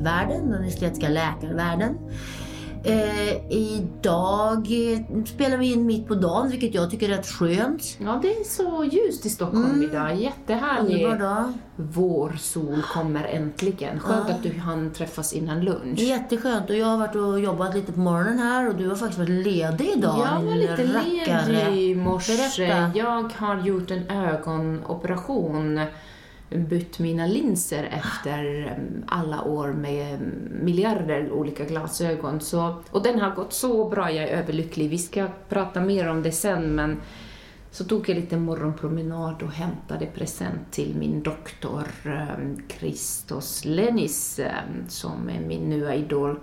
världen, den estetiska läkarvärlden. Eh, idag eh, spelar vi in mitt på dagen, vilket jag tycker är rätt skönt. Ja, det är så ljust i Stockholm Mm. idag. Jättehärlig vårsol kommer äntligen. Skönt Ja. att du hann träffas innan lunch. Jätteskönt och jag har varit och jobbat lite på morgonen här och du har faktiskt varit ledig idag. Jag var lite rackare. ledig i morse. Berätta. Jag har gjort en ögonoperation. Bytt mina linser efter alla år med miljarder olika glasögon. Så, och den har gått så bra, jag är överlycklig. Vi ska prata mer om det sen, men så tog jag lite morgonpromenad och hämtade present till min doktor Christos Lenis, som är min nya idol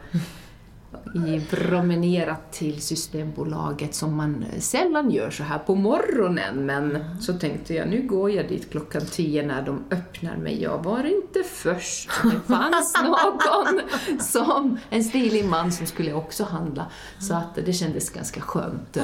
promenerat till Systembolaget som man sällan gör så här på morgonen. Men så tänkte jag, nu går jag dit klockan tio när de öppnar, men jag var inte först. Det fanns någon som, en stilig man som skulle också handla. Så att det kändes ganska skönt.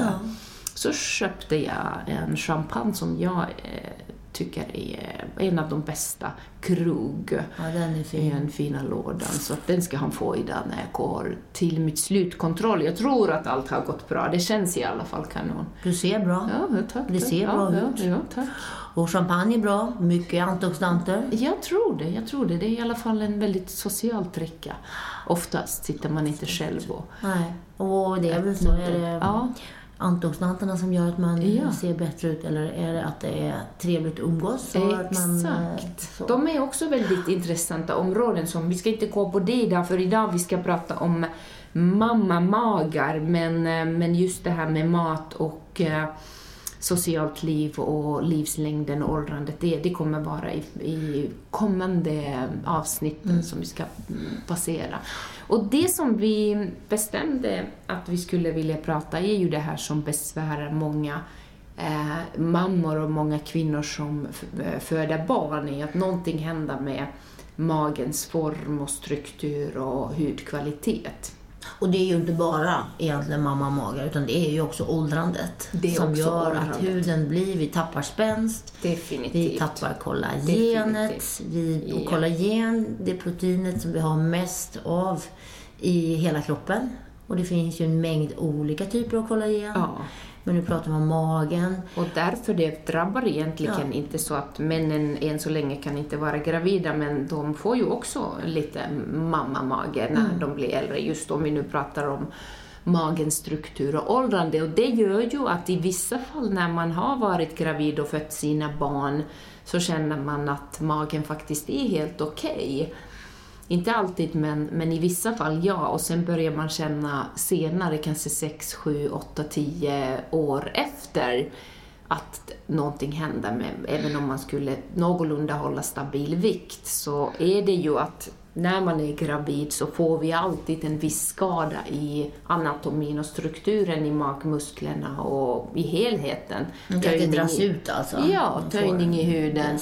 Så köpte jag en champagne som jag eh, tycker är en av de bästa, Krug Ja, den är fin. den fina lådan. Så att den ska han få idag när jag går till mitt slutkontroll. Jag tror att allt har gått bra. Det känns i alla fall kanon. Du ser bra. Ja, tack. Det ser bra ja, ut. Ja, tack. Och champagne är bra. Mycket antioxidanter. Jag tror det, jag tror det. Det är i alla fall en väldigt social dricka. Oftast sitter man inte själv och... Nej. Och det är väl så. Är det Ja, antioxidanterna som gör att man Ja. ser bättre ut eller är det att det är trevligt att umgås? Att man, eh, exakt. så. De är också väldigt intressanta områden som vi ska inte gå på det idag, för idag vi ska prata om mammamagar, men, eh, men just det här med mat och eh, socialt liv och livslängden och åldrandet, det, det kommer vara i, i kommande avsnitten som vi ska mm, passera. Och det som vi bestämde att vi skulle vilja prata är ju det här som besvärar många eh, mammor och många kvinnor som eh, föder barn, i att någonting händer med magens form och struktur och hudkvalitet. Och det är ju inte bara egentligen mamma-magar utan det är ju också åldrandet. Som också gör åldrandet. att huden blir, vi tappar spänst, Definitivt. vi tappar kollagenet. Definitivt. Vi, och kollagen, det proteinet som vi har mest av i hela kroppen. Och det finns ju en mängd olika typer av kollagen. Ja. Men nu pratar vi om magen. Och därför det drabbar egentligen Ja. inte så att männen än så länge kan inte vara gravida, men de får ju också lite mammamage när Mm. de blir äldre, just om vi nu pratar om magens struktur och åldrande. Och det gör ju att i vissa fall när man har varit gravid och fött sina barn så känner man att magen faktiskt är helt okej. Inte alltid, men, men i vissa fall ja. Och sen börjar man känna senare, kanske 6, 7, 8, 10 år efter, att någonting händer med, även om man skulle någorlunda hålla stabil vikt, så är det ju att när man är gravid så får vi alltid en viss skada i anatomin och strukturen i magmusklerna och i helheten. Det dras ut alltså. Ja, töjning i en huden.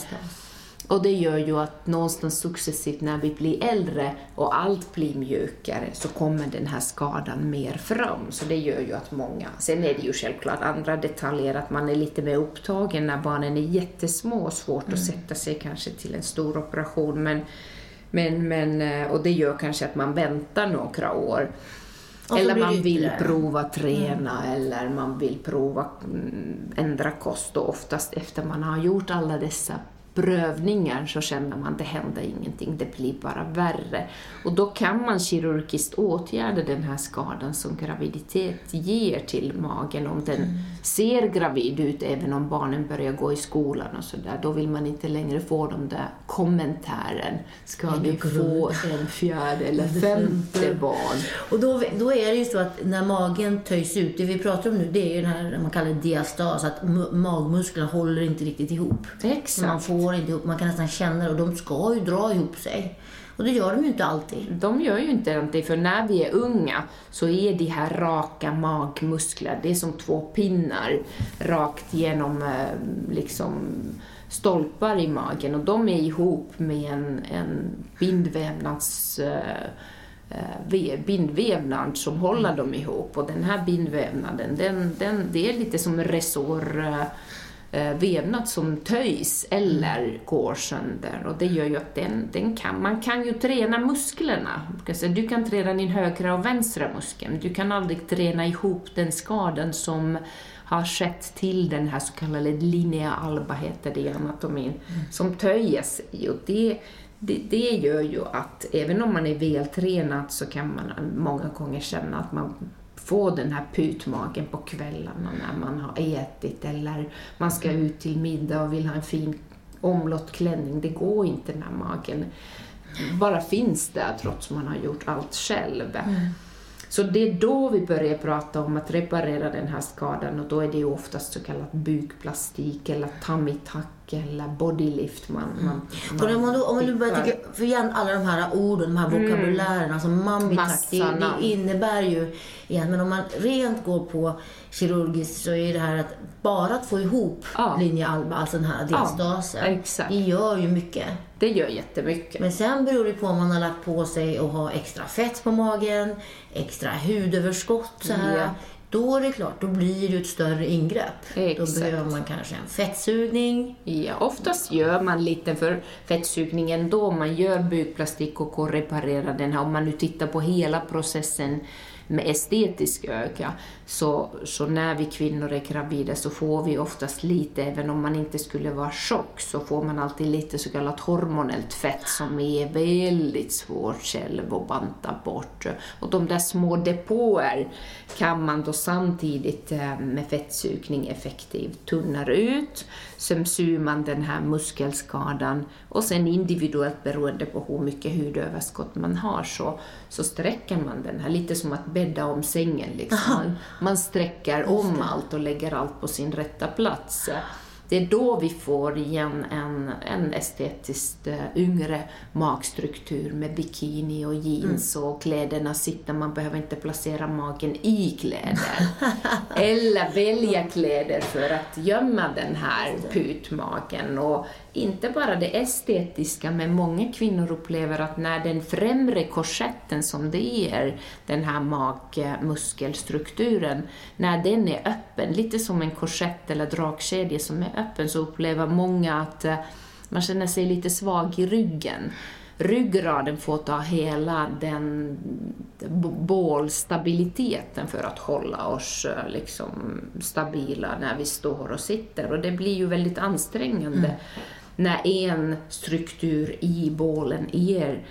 Och det gör ju att någonstans successivt när vi blir äldre och allt blir mjukare så kommer den här skadan mer fram. Så det gör ju att många... Sen är det ju självklart andra detaljer, att man är lite mer upptagen när barnen är jättesmå och svårt Mm. att sätta sig kanske till en stor operation. Men, men, men, eh, och det gör kanske att man väntar några år. Eller man vill prova träna eller man vill prova mm, ändra kost och oftast efter man har gjort alla dessa prövningar så känner man att det händer ingenting, det blir bara värre. Och då kan man kirurgiskt åtgärda den här skadan som graviditet ger till magen om den Mm. ser gravid ut även om barnen börjar gå i skolan och sådär. Då vill man inte längre få de där kommentaren. Ska vi du få en fjärde eller femte barn? Och då, då är det ju så att när magen töjs ut, det vi pratar om nu det är ju den här man kallar diastas, att mu- magmusklerna håller inte riktigt ihop. Exakt går inte ihop, man kan nästan känna det och de ska ju dra ihop sig. Och det gör de ju inte alltid. De gör ju inte det, för när vi är unga så är de här raka magmuskler, det är som två pinnar rakt genom eh, liksom stolpar i magen och de är ihop med en, en bindvävnads eh, eh, bindvävnad som håller dem ihop och den här bindvävnaden, den, den, det är lite som resår vävnad som töjs eller går sönder. Och det gör ju att den, den kan, man kan ju träna musklerna. Du kan träna din högra och vänstra muskeln. Du kan aldrig träna ihop den skadan som har skett till den här så kallade linea alba, heter det i anatomin, mm. som töjes. Och det, det, det gör ju att även om man är vältränad så kan man många gånger känna att man få den här putmagen på kvällarna när man har ätit eller man ska ut till middag och vill ha en fin omlott klänning. Det går inte när magen bara finns där trots man har gjort allt själv. Mm. Så det är då vi börjar prata om att reparera den här skadan och då är det oftast så kallad bukplastik eller tummy eller bodylift man, man, man om, du, om du börjar tycka, för igen alla de här orden, de här mm. vokabulärerna, mm. som mummy det, det, innebär ju igen, men om man rent går på kirurgiskt så är det här att bara att få ihop ja. linje alba, alltså den här diastasen, ja, det gör ju mycket. Det gör jättemycket. Men sen beror det på om man har lagt på sig och har extra fett på magen, extra hudöverskott så här. Ja. Då är det klart, då blir det ett större ingrepp. Exakt. Då behöver man kanske en fettsugning. Ja, oftast gör man lite för fettsugningen då man gör bukplastik och reparerar den här. Om man nu tittar på hela processen med estetisk öga. Så, så när vi kvinnor är gravida så får vi oftast lite, även om man inte skulle vara tjock, så får man alltid lite så kallat hormonellt fett som är väldigt svårt själv att banta bort. Och de där små depåer kan man då samtidigt eh, med fettsugning effektivt tunna ut. Sen syr man den här muskelskadan och sen individuellt beroende på hur mycket hudöverskott man har så, så sträcker man den här, lite som att bädda om sängen. Liksom. Man sträcker om allt och lägger allt på sin rätta plats det är då vi får igen en, en estetiskt uh, yngre magstruktur med bikini och jeans mm. och kläderna sitter, man behöver inte placera magen i kläder. Eller välja kläder för att gömma den här putmagen. Och inte bara det estetiska, men många kvinnor upplever att när den främre korsetten som det är, den här magmuskelstrukturen, när den är öppen, lite som en korsett eller dragkedja som är öppen, så upplever många att eh, man känner sig lite svag i ryggen. Ryggraden får ta hela den bålstabiliteten för att hålla oss eh, liksom, stabila när vi står och sitter. Och det blir ju väldigt ansträngande mm när en struktur i bålen är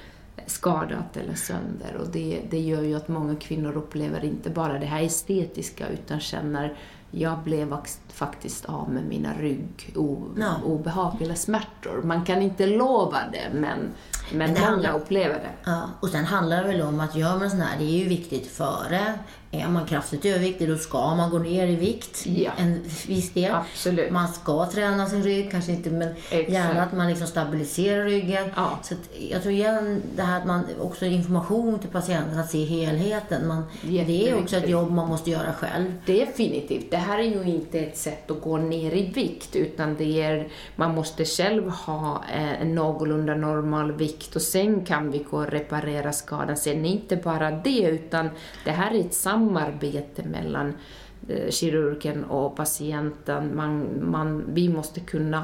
skadat eller sönder. Och det, det gör ju att många kvinnor upplever inte bara det här estetiska utan känner jag blev faktiskt av med mina ryggobehag no. eller smärtor. Man kan inte lova det, men, men, men många upplever det. Ja, och sen handlar det väl om att gör man sån här, det är ju viktigt före är man kraftigt överviktig då ska man gå ner i vikt ja. en viss del. Absolut. Man ska träna sin rygg, kanske inte, men Exakt. gärna att man liksom stabiliserar ryggen. Ja. Så jag tror igen det här att man också information till patienten, att se helheten. Man, det är också ett jobb man måste göra själv. Definitivt. Det här är ju inte ett sätt att gå ner i vikt utan det är, man måste själv ha en någorlunda normal vikt och sen kan vi gå och reparera skadan. Sen är inte bara det utan det här är ett samarbete mellan eh, kirurgen och patienten. Man, man, vi måste kunna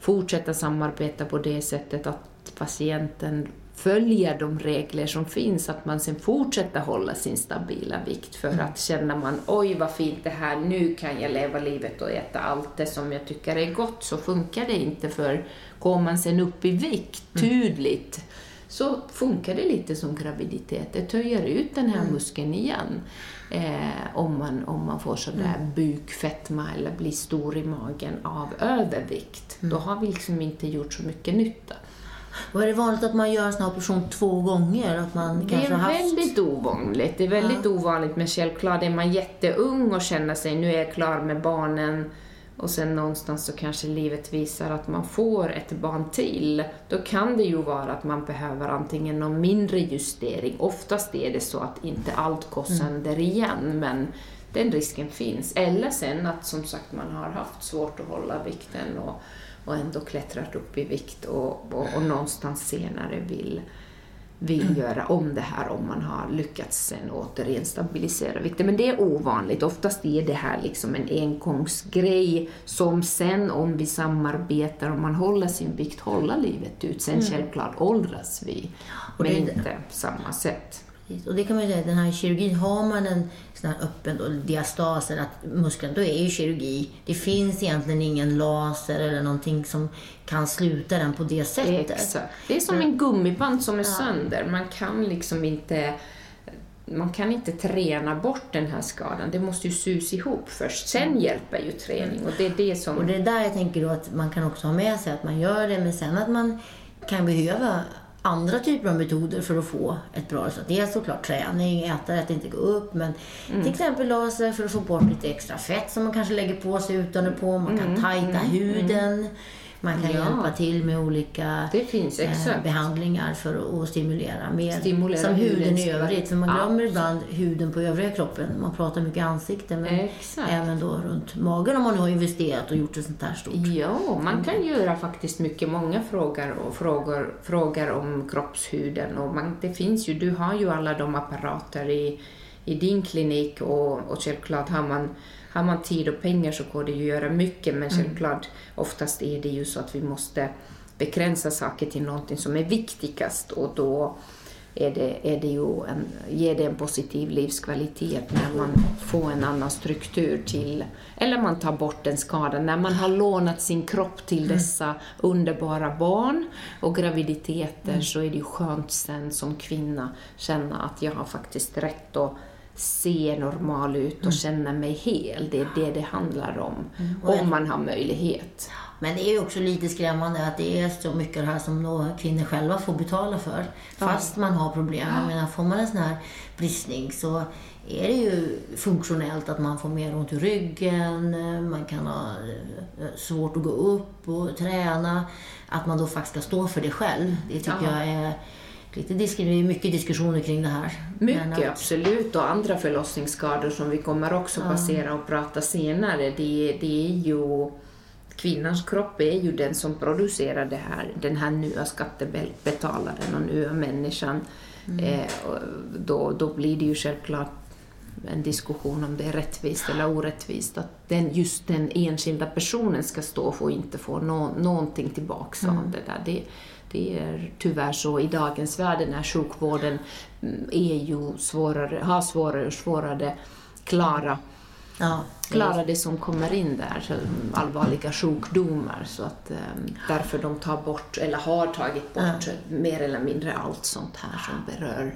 fortsätta samarbeta på det sättet att patienten följer de regler som finns, att man sen fortsätter hålla sin stabila vikt för mm. att känna man oj vad fint det här, nu kan jag leva livet och äta allt det som jag tycker är gott, så funkar det inte för går man sen upp i vikt mm. tydligt så funkar det lite som graviditet. Det töjer ut den här mm. muskeln igen. Eh, om, man, om man får sådär mm. bukfetma eller blir stor i magen av övervikt. Mm. Då har vi liksom inte gjort så mycket nytta. Är det vanligt att man gör en sån här operation två gånger? Att man det är haft... väldigt ovanligt. Det är väldigt ja. ovanligt, men självklart är man jätteung och känner sig nu är jag klar med barnen och sen någonstans så kanske livet visar att man får ett barn till, då kan det ju vara att man behöver antingen någon mindre justering. Oftast är det så att inte allt går mm. sönder igen, men den risken finns. Eller sen att som sagt man har haft svårt att hålla vikten och, och ändå klättrat upp i vikt och, och, och någonstans senare vill vill göra om det här om man har lyckats sen återigen stabilisera vikten. Men det är ovanligt. Oftast är det här liksom en engångsgrej som sen om vi samarbetar och man håller sin vikt håller livet ut. Sen mm. självklart åldras vi, men inte på samma sätt. Och det kan man säga, den här kirurgin, har man en sån här öppen då, diastas eller att muskeln, då är ju kirurgi. Det finns egentligen ingen laser eller någonting som kan sluta den på det sättet. Exakt. Det är som en gummiband som är ja. sönder. Man kan liksom inte man kan inte träna bort den här skadan. Det måste ju sys ihop först. Sen mm. hjälper ju träning och det är det som... Och det är där jag tänker då att man kan också ha med sig att man gör det, men sen att man kan behöva andra typer av metoder för att få ett bra resultat. Dels såklart träning, äta rätt, inte gå upp, men mm. till exempel laser för att få bort lite extra fett som man kanske lägger på sig utan det på. Man kan mm. tajta mm. Man kan ja. hjälpa till med olika finns, eh, behandlingar för att stimulera mer. Stimulera som huden i övrigt. För man glömmer ibland huden på övriga kroppen. Man pratar mycket ansikte, men exakt. även då runt magen om man nu har investerat och gjort det sånt här stort. Ja, man kan göra faktiskt mycket. Många frågor, och frågor, frågor om kroppshuden. Och man, det finns ju, du har ju alla de apparater i, i din klinik och, och självklart har man har man tid och pengar så går det ju att göra mycket men mm. självklart oftast är det ju så att vi måste begränsa saker till någonting som är viktigast och då är det, är det ju en, ger det en positiv livskvalitet när man får en annan struktur till, eller man tar bort en skada. När man har lånat sin kropp till mm. dessa underbara barn och graviditeter mm. så är det ju skönt sen som kvinna känna att jag har faktiskt rätt att se normal ut och mm. känna mig hel. Det är det det handlar om. Mm. Om man har möjlighet. Men det är ju också lite skrämmande att det är så mycket här som kvinnor själva får betala för. Fast man har problem. Jag menar, får man en sån här bristning så är det ju funktionellt att man får mer ont i ryggen, man kan ha eh, svårt att gå upp och träna. Att man då faktiskt ska stå för det själv, det tycker ja. jag är lite disk mycket diskussioner kring det här. Mycket, absolut. Och andra förlossningsskador som vi kommer också ja. passera och prata senare, det, det är ju kvinnans kropp är ju den som producerar det här, den här nya skattebetalaren och nya människan. Mm. Eh, då, då blir det ju självklart en diskussion om det är rättvist eller orättvist, att den, just den enskilda personen ska stå för och inte få no, någonting tillbaka mm. av det där. Det, det är tyvärr så i dagens värld när sjukvården mm, är ju svårare, har svårare och svårare klara ja, klara det som kommer in där, så allvarliga sjukdomar. Så att, um, därför de tar bort, eller har tagit bort, ja. mer eller mindre allt sånt här som berör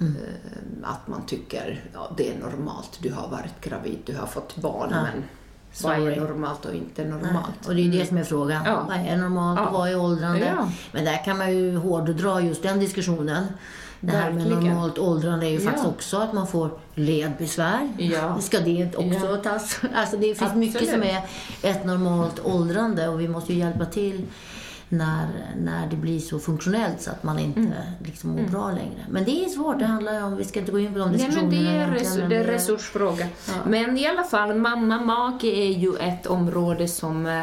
mm. uh, att man tycker ja, det är normalt, du har varit gravid, du har fått barn, ja. men Sorry. Vad är normalt och inte normalt? Nej. Och det är det som är frågan. Ja. Vad är normalt och vad är åldrande? Ja. Men där kan man ju hårddra just den diskussionen. Det här med normalt åldrande är ju faktiskt också att man får ledbesvär. Ja. Ska det också ja. tas? Alltså det finns Absolut. mycket som är ett normalt åldrande och vi måste ju hjälpa till när, när det blir så funktionellt så att man inte mm. liksom mår mm. bra längre. Men det är svårt, det handlar om, vi ska inte gå in på de diskussionerna. Nej, men det är, res det är resursfråga. Ja. Men i alla fall, mamma-make är ju ett område som eh,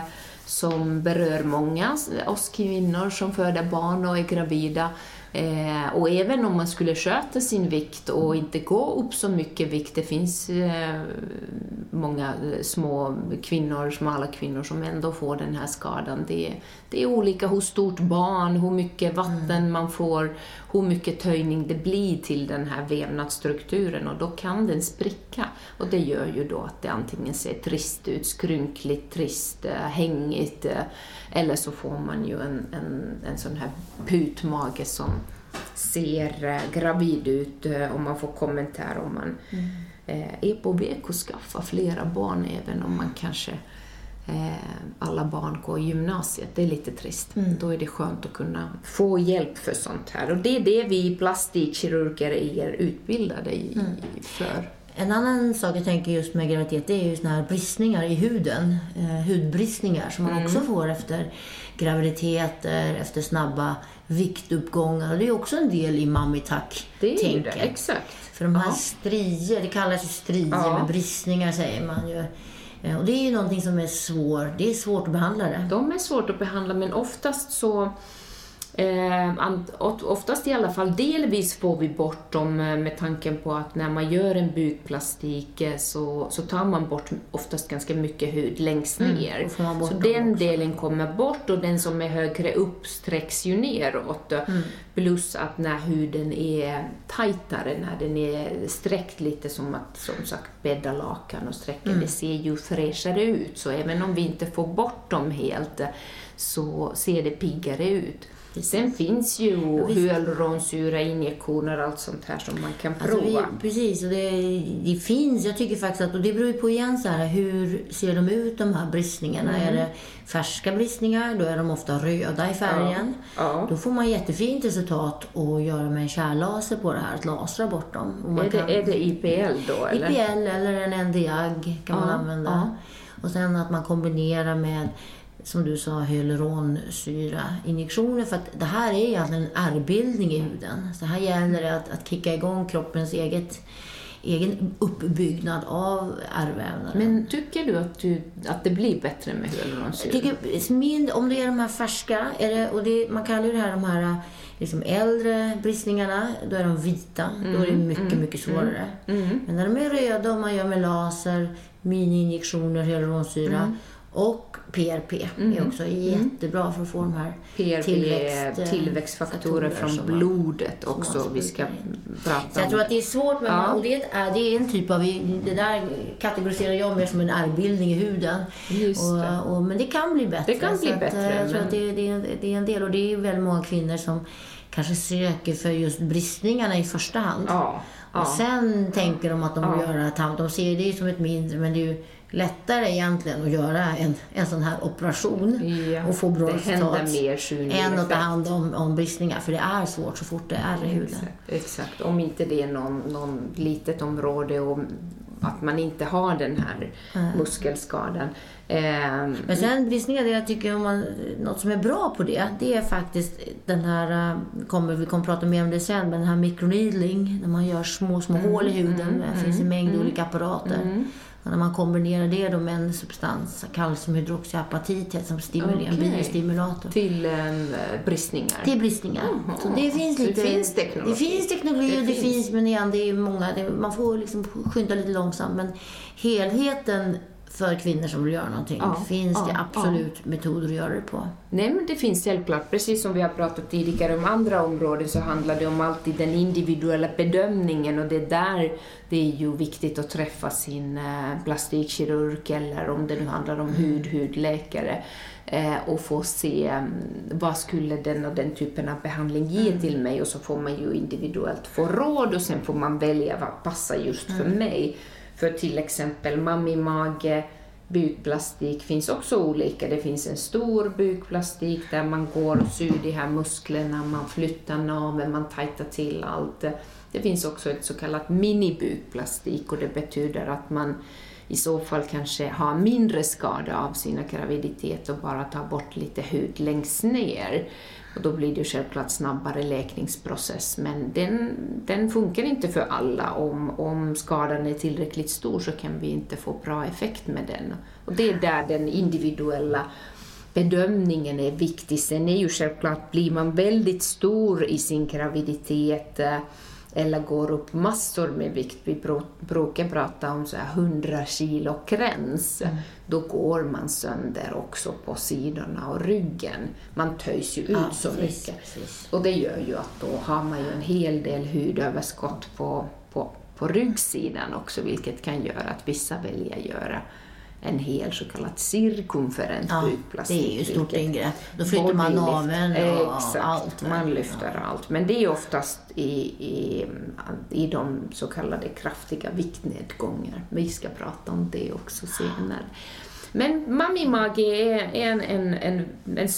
som berör många, oss kvinnor som föder barn och är gravida. Eh, och även om man skulle sköta sin vikt och inte gå upp så mycket vikt, det finns eh, många små kvinnor, smala kvinnor som ändå får den här skadan. Det, det är olika hur stort barn, hur mycket vatten mm. man får, hur mycket töjning det blir till den här vävnadsstrukturen och då kan den spricka. Och det gör ju då att det antingen ser trist ut, skrynkligt, trist, eh, hängigt, eh, eller så får man ju en, en, en sån här putmage som ser eh, gravid ut och man får kommentar om man mm. är på väg att skaffa flera barn även om man kanske alla barn går i gymnasiet. Det är lite trist. Mm. Då är det skönt att kunna få hjälp för sånt här. Och det är det vi plastikkirurger är utbildade i, mm. för. En annan sak jag tänker just med graviditet det är ju såna här bristningar i huden. Eh, hudbristningar som man mm. också får efter graviditeter, efter snabba viktuppgångar. Och det är också en del i det, exakt. För de här ja. strier, det kallas ju strier ja. med bristningar säger man ju. Eh, och det är ju någonting som är svårt, det är svårt att behandla det. De är svårt att behandla men oftast så oftast i alla fall delvis får vi bort dem eh, med tanken på att när man gör en bukplastik eh, så, så tar man bort oftast ganska mycket hud längst mm, ner. Mm, så den också. delen kommer bort och den som är högre upp sträcks ju neråt. Mm. Plus att när huden är tajtare, när den är sträckt lite som att som sagt bädda lakan och sträcka, mm. det ser ju fräschare ut. Så även om vi inte får bort dem helt så ser det piggare ut. Sen finns ju hyaluronsyrainjektioner och allt sånt här som man kan prova. Alltså vi, precis, och det, det, finns, jag tycker faktiskt att, och det beror ju på igen så här, hur ser de ut de här bristningarna? Mm. Är det färska bristningar, då är de ofta röda i färgen. Ja. Ja. Då får man jättefint resultat att göra med en kärllaser på det här, att lasra bort dem. är, det, kan, är det IPL då? Eller? IPL eller en NDAG kan ja. man använda. Och sen att man kombinerar med som du sa, hyaluronsyrainjektioner. För att det här är egentligen en ärrbildning i huden. Så här gäller det att, att kicka igång kroppens eget egen uppbyggnad av ärrvävnaden. Men tycker du att, du att det blir bättre med hyaluronsyra? om det är de här färska, är det, och det, man kallar ju det här de här liksom äldre bristningarna, då är de vita. Mm, då är det mm, mycket, mm, mycket svårare. Mm, mm, Men när de är röda och man gör med laser, mini-injektioner hyaluronsyra mm. Och PRP mm. är också mm. jättebra för att få de här PRP tillväxt, är tillväxtfaktorer från blodet också vi ska prata om. Så jag tror att det är svårt med ja. och det är, det är en typ av, det där kategoriserar jag mer som en ärrbildning i huden. Och, och, men det kan bli bättre. Det kan bli att, bättre. Eh, jag tror att det, det, det är en del och det är väldigt många kvinnor som kanske söker för just bristningarna i första hand. Ja. Och sen tänker de att de vill göra tand. De ser det som ett mindre, men det är ju lättare egentligen att göra en, en sån här operation ja, och få bra resultat än att ta hand om, om bristningar. För det är svårt så fort det är i huden. Exakt, exakt. om inte det är någon, någon litet område och att man inte har den här mm. muskelskadan. Eh, Men sen bristningar, det jag tycker om man, något som är bra på det, det är faktiskt den här, eh, kommer, vi kommer prata mer om det sen, men den här microneedling, när man gör små, små mm, hål i huden. Mm, det finns en mängd mm, olika apparater. När man kombinerar det med en substans, kalciumhydroxyapatit, som stimulerar, okay. en biostimulator. Till eh, bristningar? Till bristningar. Mm. Så det finns lite... Det finns teknologi? Det finns teknologi det och det finns, finns men igen, det är många, det, man får liksom skynda lite långsamt. Men helheten för kvinnor som vill göra någonting. Ja, finns ja, det absolut ja. metoder att göra det på? Nej, men det finns självklart. Precis som vi har pratat tidigare om andra områden så handlar det om alltid den individuella bedömningen och det där det är ju viktigt att träffa sin eh, plastikkirurg eller om det nu handlar om hud, hudläkare eh, och få se mm, vad skulle den och den typen av behandling ge mm. till mig och så får man ju individuellt få råd och sen får man välja vad passar just mm. för mig. För till exempel mammimage, bukplastik finns också olika. Det finns en stor bukplastik där man går och syr de här musklerna, man flyttar naveln, man tajtar till allt. Det finns också ett så kallat minibukplastik och det betyder att man i så fall kanske har mindre skada av sina graviditet och bara tar bort lite hud längst ner. Och då blir det självklart snabbare läkningsprocess, men den, den funkar inte för alla. Om, om skadan är tillräckligt stor så kan vi inte få bra effekt med den. Och det är där den individuella bedömningen är viktig. Sen är ju självklart, blir man väldigt stor i sin graviditet eh, eller går upp massor med vikt, vi brukar prata om så här 100 kilo gräns, mm. då går man sönder också på sidorna och ryggen. Man töjs ju ut ja, så precis, mycket. Precis. Och det gör ju att då har man ju en hel del hudöverskott på, på, på ryggsidan också, vilket kan göra att vissa väljer att göra en hel så kallad cirkumferent ja, bukplastik. Det är ju stort ingrepp. Då flyttar man naveln och Exakt, allt. man lyfter ja. allt. Men det är oftast i, i, i de så kallade kraftiga viktnedgångar. Vi ska prata om det också senare. Men mami-mage är en, en, en, en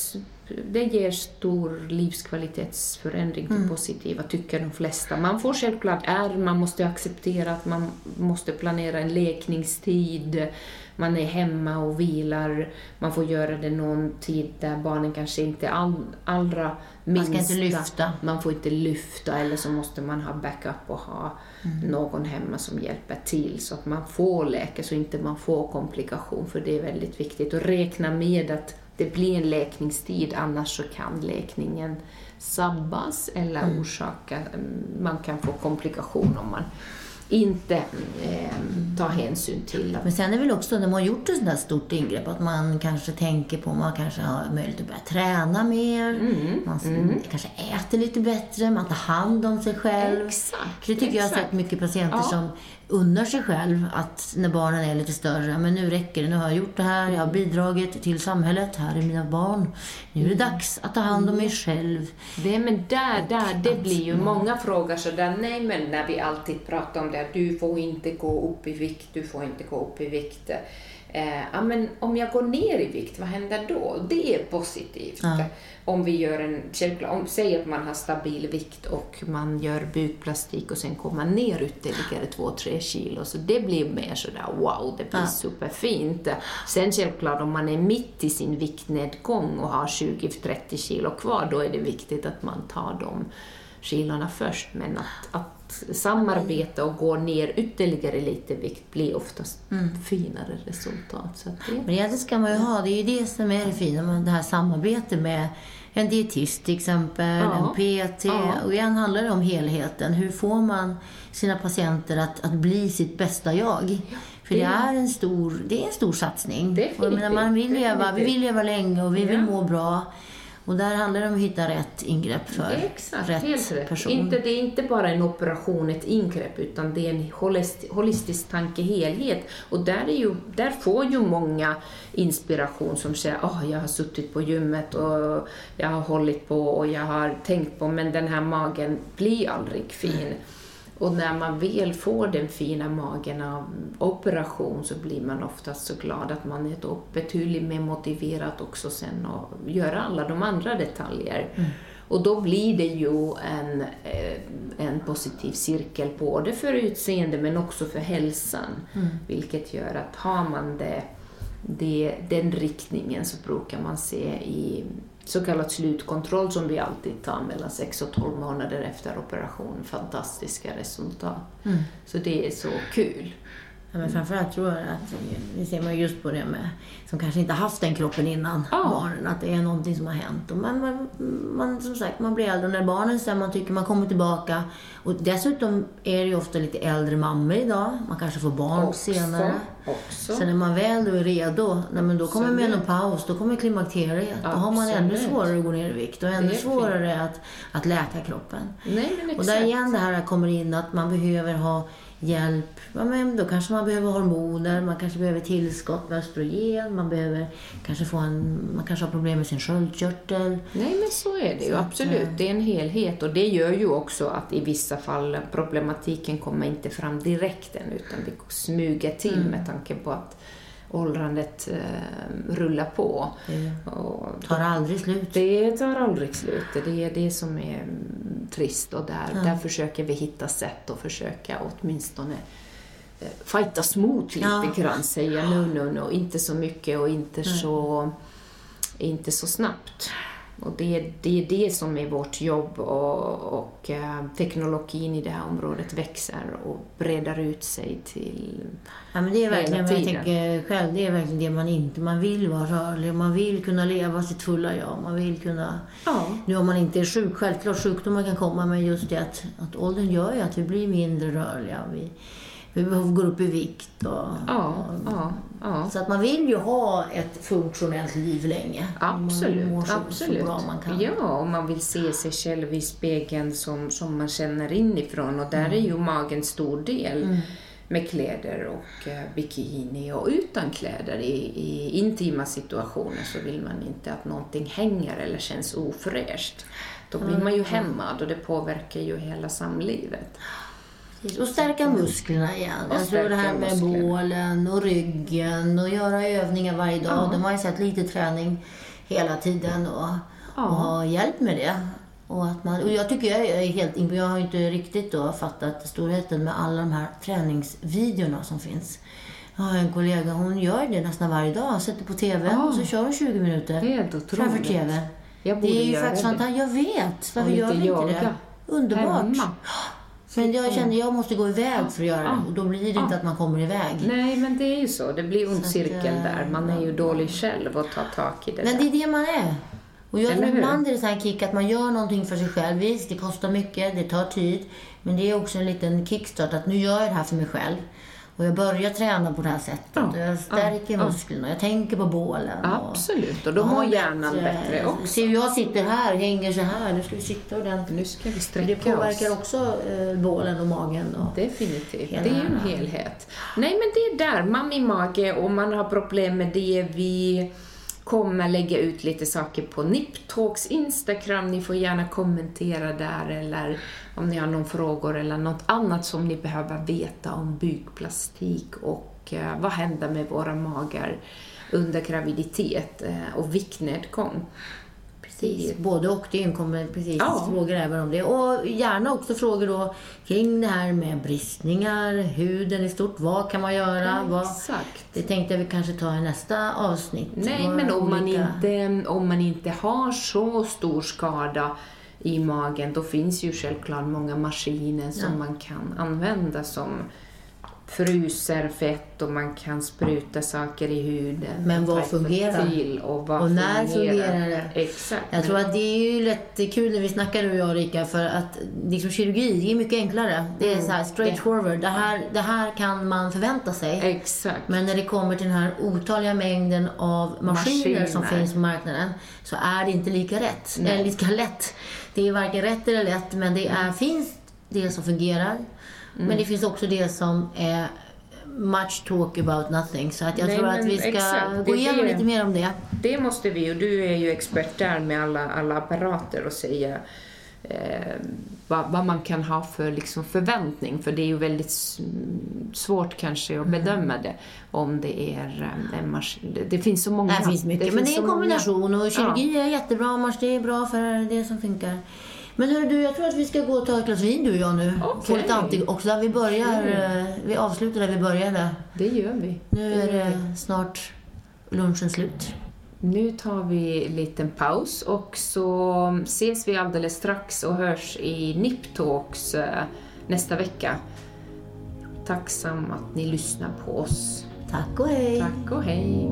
det ger stor livskvalitetsförändring till mm. positiva, tycker de flesta. Man får självklart ärr, man måste acceptera att man måste planera en lekningstid, man är hemma och vilar, man får göra det någon tid där barnen kanske inte är all, allra minsta. Man ska inte lyfta. Man får inte lyfta eller så måste man ha backup och ha mm. någon hemma som hjälper till så att man får läka så inte man får komplikation för det är väldigt viktigt. Och räkna med att det blir en läkningstid, annars så kan läkningen sabbas eller Mm. orsaka, man kan få komplikation om man inte eh, tar hänsyn till att Men sen är det väl också när man har gjort ett sånt där stort ingrepp att man kanske tänker på, man kanske har möjlighet att börja träna mer, Mm, man kanske äter lite bättre, man tar hand om sig själv. Exakt, Det tycker jag har exakt. sett mycket patienter Ja. som unnar sig själv att när barnen är lite större, men nu räcker det, nu har jag gjort det här, jag har bidragit till samhället, här är mina barn. Nu är det dags att ta hand om mig själv. Det, men där, där, det blir ju många frågor sådär, nej men när vi alltid pratar om det, du får inte gå upp i vikt, du får inte gå upp i vikt. Eh, ja, men om jag går ner i vikt, vad händer då? Det är positivt. Ja. Om vi gör en, om, säg att man har stabil vikt och man gör bukplastik och sen kommer man ner ytterligare 2-3 kilo, så det blir mer sådär wow, det blir Ja. superfint. Sen självklart om man är mitt i sin viktnedgång och har 20-30 kilo kvar, då är det viktigt att man tar de kilorna först. Men att, att samarbeta och gå ner ytterligare lite vikt blir oftast finare resultat. Så att det, Men egentligen ska man ju ha, det är ju det som är det fina med det här samarbetet med en dietist till exempel, Ja. en PT. Ja. Och igen handlar det om helheten. Hur får man sina patienter att, att bli sitt bästa jag? För det Det- är en stor, det är en stor satsning. Definitivt, Och menar, man vill leva, vi vill leva länge och vi vill Ja. må bra. Och där handlar det om att hitta rätt ingrepp för Exakt, rätt rätt. person. Inte, det är inte bara en operation, ett ingrepp, utan det är en holist, holistisk tankehelhet. Och där, är ju, där får ju många inspiration som säger att jag har suttit på gymmet och jag har hållit på och jag har tänkt på, men den här magen blir aldrig fin. Och när man väl får den fina magen av operation så blir man oftast så glad att man är då betydligt mer motiverad också sen att göra alla de andra detaljer. Och då blir det ju en, eh, en positiv cirkel både för utseende men också för hälsan. Vilket gör att har man det, det, den riktningen så brukar man se i så kallad slutkontroll som vi alltid tar mellan 6 och 12 månader efter operation fantastiska resultat. Mm. Så det är så kul. Ja, men framförallt tror jag att det ser man just på det med som kanske inte haft den kroppen innan Ja. barnen, att det är någonting som har hänt. Och man, man, man, som sagt, man blir äldre när barnen sen man tycker man kommer tillbaka. Och dessutom är det ju ofta lite äldre mammor idag. Man kanske får barn Också, senare. Också. Så när man väl då är redo, nej, men då kommer Absolut. menopaus, då kommer klimakteriet. Då har man ännu svårare att gå ner i vikt och ännu fint. svårare att, att läka kroppen. Nej, men Och exakt. där igen det här kommer in att man behöver ha hjälp. Ja, men då kanske man behöver hormoner, man kanske behöver tillskott med östrogen, man behöver kanske få en, man kanske har problem med sin sköldkörtel. Nej, men så är det ju absolut. eh, Det är en helhet och det gör ju också att i vissa fall problematiken kommer inte fram direkt än utan det smyger till Mm. med tanke på att åldrandet eh, rullar på. Det Och tar aldrig slut. det tar aldrig slut. Det är det som är mm, trist och där, Ja. där försöker vi hitta sätt att försöka åtminstone eh, fightas mot lite Ja. grann, säga nu, nu, nu, inte så mycket och inte Nej. så, inte så snabbt. Och det, är- det är det som är vårt jobb och, och eh, teknologin i det här området växer och breder ut sig till... Ja, men det är verkligen, jag tänker själv, det är verkligen det man inte, man vill vara rörlig, man vill kunna leva sitt fulla jag, man vill kunna Ja. Nu om man inte är sjuk, självklart sjukdomar kan komma, men just det att, att åldern gör ju att vi blir mindre rörliga. Vi, vi behöver gå upp i vikt. Och, Ja, ja, ja. Så att man vill ju ha ett funktionellt liv länge. Man Absolut, mår så, absolut. så bra man kan. Ja, och man vill se sig själv i spegeln som, som man känner inifrån och där är ju magen stor del Mm. med kläder och eh, bikini och utan kläder i, i intima situationer så vill man inte att någonting hänger eller känns ofräscht. Då blir man ju hämmad och det påverkar ju hela samlivet. Precis. Och stärka musklerna igen. Och tror det här med musklerna. bålen och ryggen och göra övningar varje dag. Ja. De har ju sett lite träning hela tiden och, Ja. och ha hjälp med det. Och, att man, och jag tycker jag är helt Jag har inte riktigt då fattat storheten med alla de här träningsvideorna som finns. Jag har en kollega, hon gör det nästan varje dag. Sätter på TV Ja. och så kör hon 20 minuter Helt framför otroligt. TV. Jag borde Det är ju faktiskt fantastiskt. Jag vet. Varför gör vi inte det? Underbart. Hemma. Men jag kände jag måste gå iväg för att göra det. Och då blir det inte att man kommer iväg. Nej, men det är ju så. Det blir ond att, cirkel eh, där. Man är ju dålig själv och tar tag i det Men det är det man är. Och jag tror ibland är det så här kick att man gör någonting för sig själv. Visst, det kostar mycket, det tar tid. Men det är också en liten kickstart att nu gör jag det här för mig själv. Och jag börjar träna på det här sättet. Ja, jag stärker ja, musklerna. Jag tänker på bålen. Absolut, och då mår hjärnan bättre. bättre också. Se hur jag sitter här, hänger så här. Nu ska vi sitta ordentligt. Nu ska vi Det sträcka påverkar oss. också eh, bålen och magen. Och... Definitivt. Hela- Det är ju en helhet. Nej, men det är där. Man i mage och man har problem med det. Kommer lägga ut lite saker på Niptalks Instagram. Ni får gärna kommentera där eller om ni har någon frågor eller något annat som ni behöver veta om bukplastik och eh, vad händer med våra magar under graviditet eh, och viktnedgång. Precis, både och. Det inkommer precis Ja. frågor även om det. Och gärna också frågor då kring det här med bristningar, huden i stort. Vad kan man göra? Vad... Exakt. Det tänkte jag vi kanske ta i nästa avsnitt. Nej, Vad men om man, olika- inte, om man inte har så stor skada i magen, då finns ju självklart många maskiner som Ja. man kan använda som fryser fett och man kan spruta saker i huden. Men vad fungerar? Och, vad Och när fungerar det? Exakt. Jag tror att det är ju lätt kul när vi snackar du och jag Rika för att liksom kirurgi det är mycket enklare. Det är Mm. så här straight forward. Det här, det här kan man förvänta sig. Exakt. Men när det kommer till den här otaliga mängden av maskiner, som Maskiner. finns på marknaden så är det inte lika rätt. Nej. Eller lika lätt. Det är varken rätt eller lätt, men det är, finns det som fungerar. Mm. Men det finns också det som är much talk about nothing. Så att jag Nej, tror att vi ska exakt, det gå igenom det. lite mer om det. Det måste vi, och du är ju expert där med alla, alla apparater och säga eh, vad, vad man kan ha för liksom, förväntning, för det är ju väldigt svårt kanske Mm. att bedöma det om det är eh, en maskin. Det, det finns så många. Det finns mycket, men det är en många. kombination och kirurgi är jättebra Mars. Det är bra för det som funkar. Men hörru du, jag tror att vi ska gå och ta ett glas vin du och jag nu. Okej. Få lite anti också. Vi börjar, Mm. vi avslutar där vi började. Det gör vi. Nu är gör vi. det snart lunchen slut. Nu tar vi en liten paus och så ses vi alldeles strax och hörs i Niptalks eh, nästa vecka. Tacksam att ni lyssnar på oss. Tack och hej. Tack och hej.